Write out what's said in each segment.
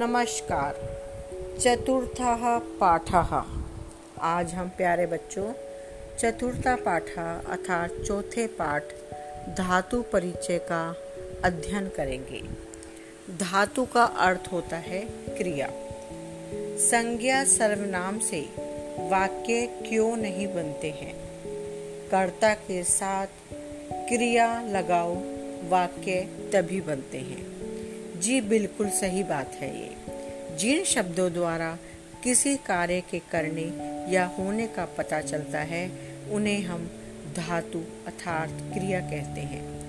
नमस्कार। चतुर्थ पाठ। आज हम प्यारे बच्चों, चतुर्था पाठ अर्थात चौथे पाठ धातु परिचय का अध्ययन करेंगे। धातु का अर्थ होता है क्रिया। संज्ञा सर्वनाम से वाक्य क्यों नहीं बनते हैं? कर्ता के साथ क्रिया लगाओ, वाक्य तभी बनते हैं। जी, बिल्कुल सही बात है ये। जिन शब्दों द्वारा किसी कार्य के करने या होने का पता चलता है, उन्हें हम धातु अर्थात क्रिया कहते हैं।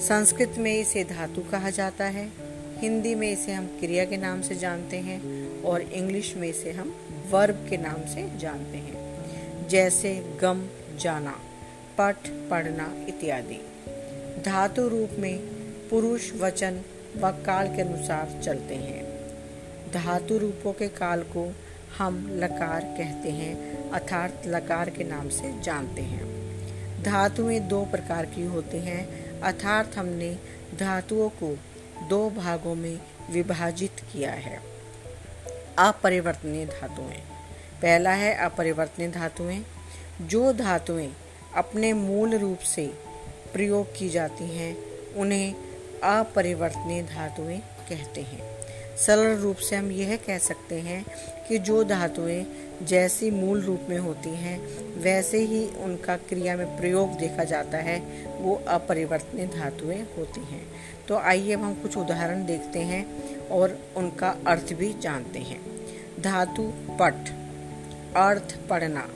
संस्कृत में इसे धातु कहा जाता है, हिंदी में इसे हम क्रिया के नाम से जानते हैं, और इंग्लिश में इसे हम वर्ब के नाम से जानते हैं। जैसे गम, जाना, पठ, पढ़ना इत्यादि। धातु रूप में पुरुष, वचन व काल के अनुसार चलते हैं। धातु रूपों के काल को हम लकार कहते हैं, अर्थात लकार के नाम से जानते हैं। धातुएँ दो प्रकार की होती हैं, अर्थात हमने धातुओं को दो भागों में विभाजित किया है। अपरिवर्तनीय धातुएँ। पहला है अपरिवर्तनीय धातुएँ, जो धातुएँ अपने मूल रूप से प्रयोग की जाती हैं, उन्हें अपरिवर्तनीय धातुएँ कहते हैं। सरल रूप से हम यह कह सकते हैं कि जो धातुएँ जैसी मूल रूप में होती हैं, वैसे ही उनका क्रिया में प्रयोग देखा जाता है, वो अपरिवर्तनीय धातुएँ होती हैं। तो आइए अब हम कुछ उदाहरण देखते हैं और उनका अर्थ भी जानते हैं। धातु पठ अर्थ पढ़ना,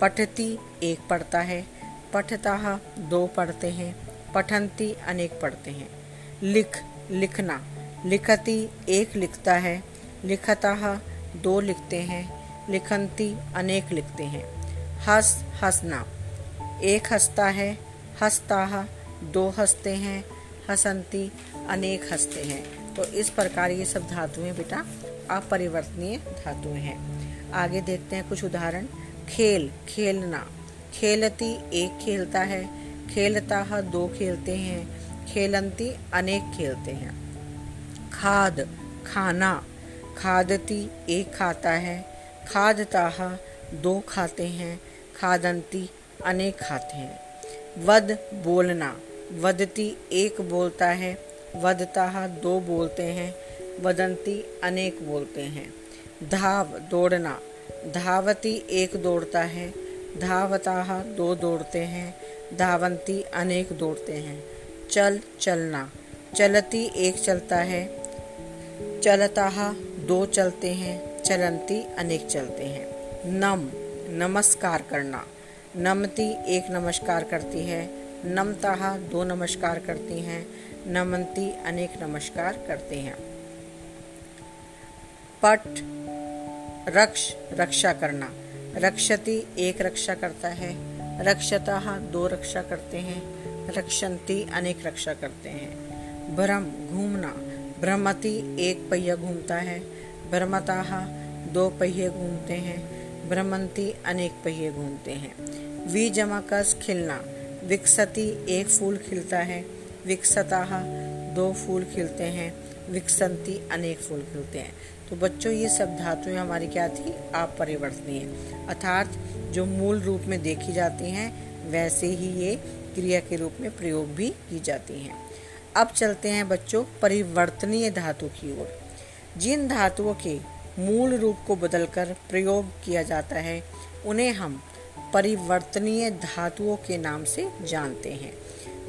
पठती एक पढ़ता है पठता दो पढ़ते हैं, पठंती अनेक पढ़ते हैं। लिख, लिखना। लिखती एक लिखता है, लिखता दो लिखते हैं, लिखंती अनेक लिखते हैं। हंस, हंसना। एक हंसता है हंसता दो हँसते हैं, हंसंती अनेक हँसते हैं। तो इस प्रकार ये सब धातुएँ बेटा अपरिवर्तनीय धातुएँ हैं। आगे देखते हैं कुछ उदाहरण। खेल, खेलना। खेलती एक खेलता है खेलता दो खेलते हैं खेलंती, अनेक खेलते हैं। खाद, खाना। खादती, एक खाता है। खादता दो खाते हैं। खादंती, अनेक खाते हैं। वद, बोलना। वदती, एक बोलता है। वदता दो बोलते हैं। वदंती, अनेक बोलते हैं। धाव, दौड़ना। धावती, एक दौड़ता है। धावता दो दौड़ते हैं। धावंती, अनेक दौड़ते हैं। चल चलना। चलती एक चलता है। चलता दो चलते हैं। चलंती अनेक चलते हैं। नम, नमस्कार करना। नमती एक नमस्कार करती है। नमता दो नमस्कार करती हैं। नमंती अनेक नमस्कार करते हैं। पट, रक्ष, रक्षा करना। रक्षति एक रक्षा करता है। रक्षता दो रक्षा करते हैं। रक्षंती अनेक रक्षा करते हैं। भ्रम घूमना। भ्रमति एक पहिया घूमता है। भ्रमता दो पहिए घूमते हैं। भ्रमंती अनेक पहिए घूमते हैं। वी जमा कस खिलना। विकसती एक फूल खिलता है। विकसता दो फूल खिलते हैं। विकसंती अनेक फूल खिलते हैं। तो बच्चों, ये सब धातुएँ हमारी क्या थी? आप अपरिवर्तनीय। अर्थात, जो मूल रूप में देखी जाती हैं, वैसे ही ये क्रिया के रूप में प्रयोग भी की जाती हैं। अब चलते हैं बच्चों परिवर्तनीय धातु की ओर। जिन धातुओं के मूल रूप को बदलकर प्रयोग किया जाता है, उन्हें हम परिवर्तनीय धातुओं के नाम से जानते हैं।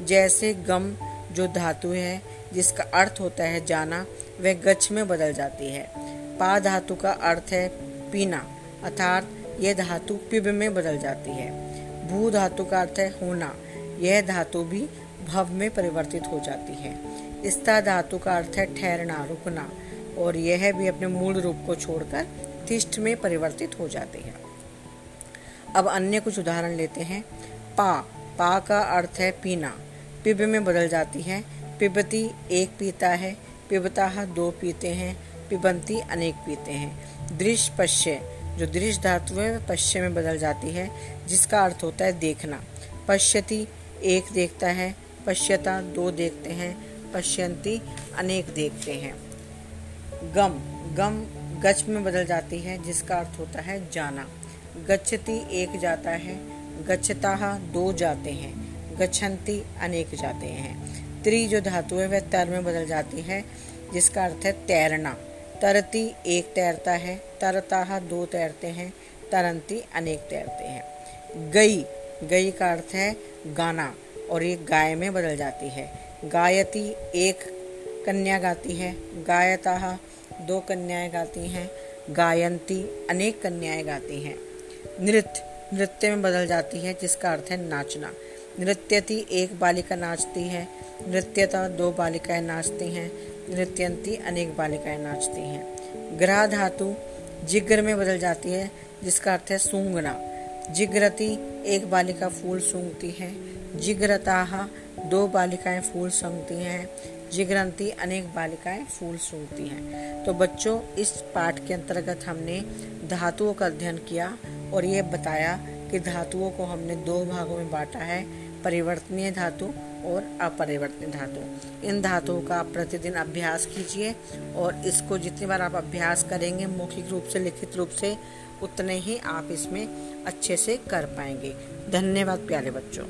जैसे गम जो धातु है, जिसका अर्थ होता है जाना, वह गच्छ में बदल जाती है। पा धातु का अर्थ है पीना, अर्थात यह धातु पिब में बदल जाती है। भू धातु का अर्थ है होना यह धातु भी भव में परिवर्तित हो जाती है। स्था धातु का अर्थ है ठहरना, रुकना, और यह भी अपने मूल रूप को छोड़कर तिष्ठ में परिवर्तित हो जाती है। अब अन्य कुछ उदाहरण लेते हैं। पा पा का अर्थ है पीना। पिब में बदल जाती है। पिबती एक पीता है पिबता दो पीते हैं, पिबंती अनेक पीते हैं। दृश्य पश्य, जो दृश्य धातु है, पश्य में बदल जाती है, जिसका अर्थ होता है देखना। पश्यति एक देखता है, पश्यता दो देखते हैं, पश्यंती अनेक देखते हैं। गम गम गच में बदल जाती है, जिसका अर्थ होता है जाना। गच्छति एक जाता है, गच्छता दो जाते हैं, गच्छन्ति अनेक जाते हैं। त्रि जो धातु है, वह तर में बदल जाती है, जिसका अर्थ है तैरना। तरती एक तैरता है, तरता दो तैरते हैं तरंती अनेक तैरते हैं। गई गई का अर्थ है गाना, और ये गाय में बदल जाती है। गायती एक कन्या गाती है, गायता दो कन्याएँ गाती हैं, गायंती अनेक कन्याएँ गाती हैं। नृत्य नृत्य में बदल जाती है, जिसका अर्थ है नाचना। नृत्यति एक बालिका नाचती है, नृत्यता दो बालिकाएँ नाचती हैं, नृत्यंती अनेक बालिकाएँ नाचती हैं। ग्रह धातु जिग्र में बदल जाती है, जिसका अर्थ है सूंघना। जिग्रति एक बालिका फूल सूंघती है। जिगरताहा दो बालिकाएँ फूल सूंघती हैं। जिग्रंती अनेक बालिकाएँ फूल सूंघती हैं। तो बच्चों, इस पाठ के अंतर्गत हमने धातुओं का अध्ययन किया और ये बताया कि धातुओं को हमने दो भागों में बांटा है। परिवर्तनीय धातु और अपरिवर्तनीय धातु। इन धातुओं का आप प्रतिदिन अभ्यास कीजिए और इसको जितनी बार आप अभ्यास करेंगे, मौखिक रूप से, लिखित रूप से, उतने ही आप इसमें अच्छे से कर पाएँगे। धन्यवाद प्यारे बच्चों।